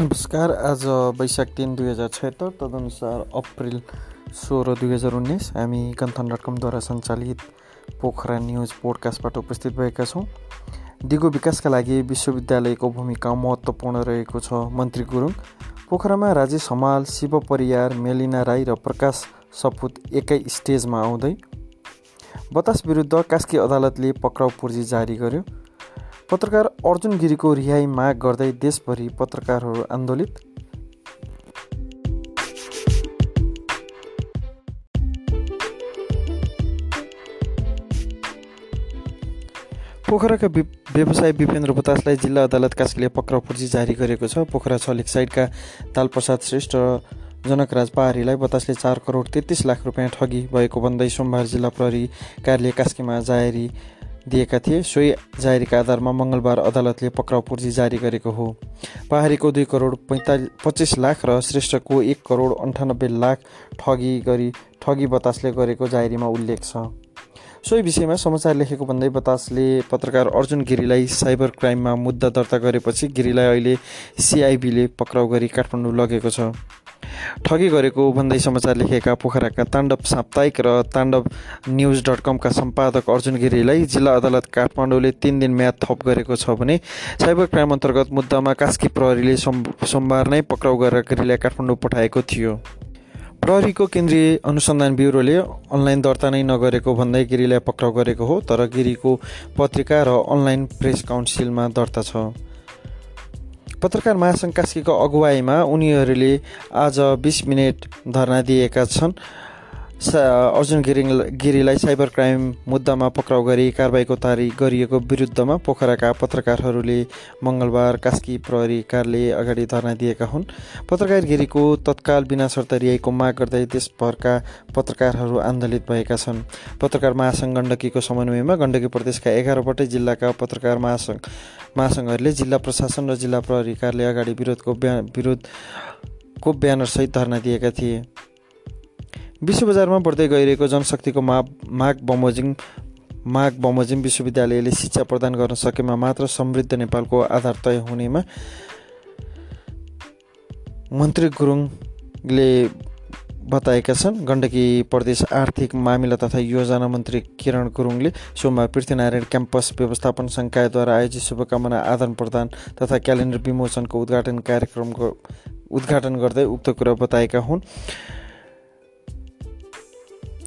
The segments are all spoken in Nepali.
नमस्कार आज वैशाख तिन दुई हजार छत्तर तदनुसार अप्रिल सोह्र दुई हजार उन्नाइस हामी गन्थन डट कमद्वारा सञ्चालित पोखरा न्युज पोडकास्टबाट उपस्थित भएका छौँ। दिगो विकासका लागि विश्वविद्यालयको भूमिका महत्त्वपूर्ण रहेको छ मन्त्री गुरुङ। पोखरामा राजेश हमाल शिव परियार मेलिना राई र प्रकाश सपुत एकै स्टेजमा आउँदै बतास विरुद्ध कास्की अदालतले पक्राउ पूर्जी जारी गर्यो। पत्रकार अर्जुन गिरीको रिहाई माग गर्दै देशभरि पत्रकारहरू आन्दोलित। पोखराका व्यवसाय विपेन्द्र बतासलाई जिल्ला अदालत कास्कीले पक्राउ पूर्जी जारी गरेको छ। पोखरा छ साइडका तालप्रसाद श्रेष्ठ र जनकराज पहाडीलाई बतासले चार करोड तेत्तिस लाख रुपियाँ ठगी भएको भन्दै सोमबार जिल्ला प्रहरी कार्यालय कास्कीमा जाहेरी दिएका थिए सोही जाहेरीका आधारमा मङ्गलबार अदालतले पक्राउ पूर्जी जारी गरेको हो। पहाडीको दुई करोड पैँतालिस पच्चिस लाख र श्रेष्ठको एक करोड अन्ठानब्बे लाख ठगी गरी ठगी बतासले गरेको जाहेरीमा उल्लेख छ। सोही विषयमा समाचार लेखेको भन्दै बतासले पत्रकार अर्जुन गिरीलाई साइबर क्राइममा मुद्दा दर्ता गरेपछि गिरीलाई अहिले सिआइबीले पक्राउ गरी काठमाडौँ लगेको छ। ठगी गरेको भन्दै समाचार लेखेका पोखराका ताण्डव साप्ताहिक र ताण्डव न्युज डट कमका सम्पादक अर्जुन गिरीलाई जिल्ला अदालत काठमाडौँले तिन दिन म्याद थप गरेको छ भने साइबर क्राइम अन्तर्गत मुद्दामा कास्की प्रहरीले सोमबार नै पक्राउ गरेर गिरीलाई काठमाडौँ पठाएको थियो। प्रहरीको केन्द्रीय अनुसन्धान ब्युरोले अनलाइन दर्ता नै नगरेको भन्दै गिरीलाई पक्राउ गरेको हो तर गिरीको पत्रिका र अनलाइन प्रेस काउन्सिलमा दर्ता छ। पत्रकार महासङ्घ कास्कीको अगुवाईमा उनीहरूले आज बिस मिनट धरना दिएका छन्। अर्जुन गिरिङ गिरीलाई साइबर क्राइम मुद्दामा पक्राउ गरी कारवाहीको तारिक गरिएको विरुद्धमा पोखराका पत्रकारहरूले मङ्गलबार कास्की प्रहरी कार्यालय अगाडि धरना दिएका हुन्। पत्रकार गिरीको तत्काल बिना शर्त रियाईको माग गर्दै देशभरका पत्रकारहरू आन्दोलित भएका छन्। पत्रकार महासङ्घ गण्डकीको समन्वयमा गण्डकी प्रदेशका एघारवटै जिल्लाका पत्रकार महासङ्घ महासङ्घहरूले जिल्ला प्रशासन र जिल्ला प्रहरी कार्यालय अगाडि विरोधको ब्या विरोधको ब्यानरसहित धरना दिएका थिए। विश्व बजारमा बढ्दै गइरहेको जनशक्तिको मा माग बमोजिङ माग बमोजिम विश्वविद्यालयले शिक्षा प्रदान गर्न सकेमा मात्र समृद्ध नेपालको आधार तय हुनेमा मन्त्री गुरुङले बताएका छन्। गण्डकी प्रदेश आर्थिक मामिला तथा योजना मन्त्री किरण गुरुङले सोमबार पृथ्वीनारायण क्याम्पस व्यवस्थापन सङ्कायद्वारा आयोजित शुभकामना आदान प्रदान तथा क्यालेन्डर विमोचनको उद्घाटन कार्यक्रमको उद्घाटन गर्दै उक्त कुरा बताएका हुन्।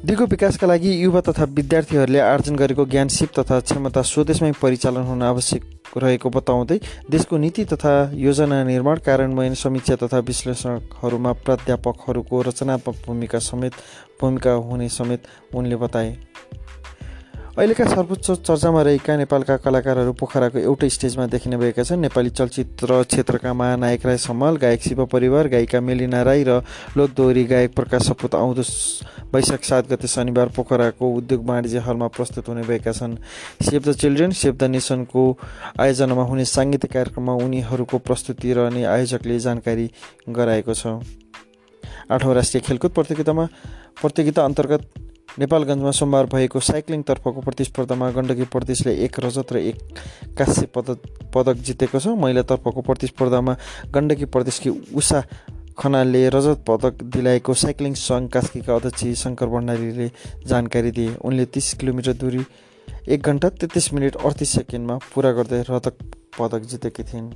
दिगो विकासका लागि युवा तथा विद्यार्थीहरूले आर्जन गरेको ज्ञान सिप तथा क्षमता स्वदेशमै परिचालन हुन आवश्यक रहेको बताउँदै देशको नीति तथा योजना निर्माण कार्यान्वयन समीक्षा तथा विश्लेषकहरूमा प्राध्यापकहरूको रचनात्मक भूमिका समेत भूमिका हुने समेत उनले बताए। अहिलेका सर्वोच्च चर्चामा रहेका नेपालका कलाकारहरू पोखराको एउटै स्टेजमा देखिने भएका छन्। नेपाली चलचित्र क्षेत्रका महानायक राई सम्माल गायक शिव परिवार गायिका मेलिना राई र लोकदोहोरी गायक प्रकाश सपुत आउँदो वैशाख सात गते शनिबार पोखराको उद्योग वाणिज्य हलमा प्रस्तुत हुने भएका छन्। Save the children save the नेसनको आयोजनामा हुने साङ्गीतिक कार्यक्रममा उनीहरूको प्रस्तुति रहने आयोजकले जानकारी गराएको छ। आठौँ राष्ट्रिय खेलकुद प्रतियोगितामा प्रतियोगिता अन्तर्गत नेपालगञ्जमा सोमबार भएको साइक्लिङतर्फको प्रतिस्पर्धामा गण्डकी प्रदेशले एक रजत र एक काश्य पदक पदक जितेको छ। महिलातर्फको प्रतिस्पर्धामा गण्डकी प्रदेशकी उषा खनालले रजत पदक दिलाएको साइक्लिङ सङ्घ कास्कीका अध्यक्ष शङ्कर भण्डारीले जानकारी दिए। उनले तिस किलोमिटर दूरी एक घन्टा तेत्तिस मिनट अडतिस सेकेन्डमा पुरा गर्दै रजत पदक जितेकी थिइन्।